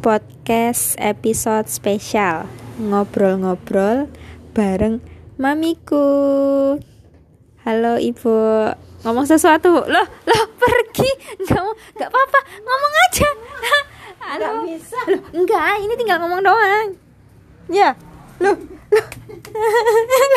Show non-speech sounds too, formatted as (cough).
podcast episode spesial ngobrol-ngobrol bareng mamiku. Halo ibu, ngomong sesuatu. Loh, loh pergi, nggak mau, nggak apa-apa, ngomong aja. (laughs) Halo. Nggak bisa. Loh, enggak, ini tinggal ngomong doang. Ya, loh, loh. (laughs)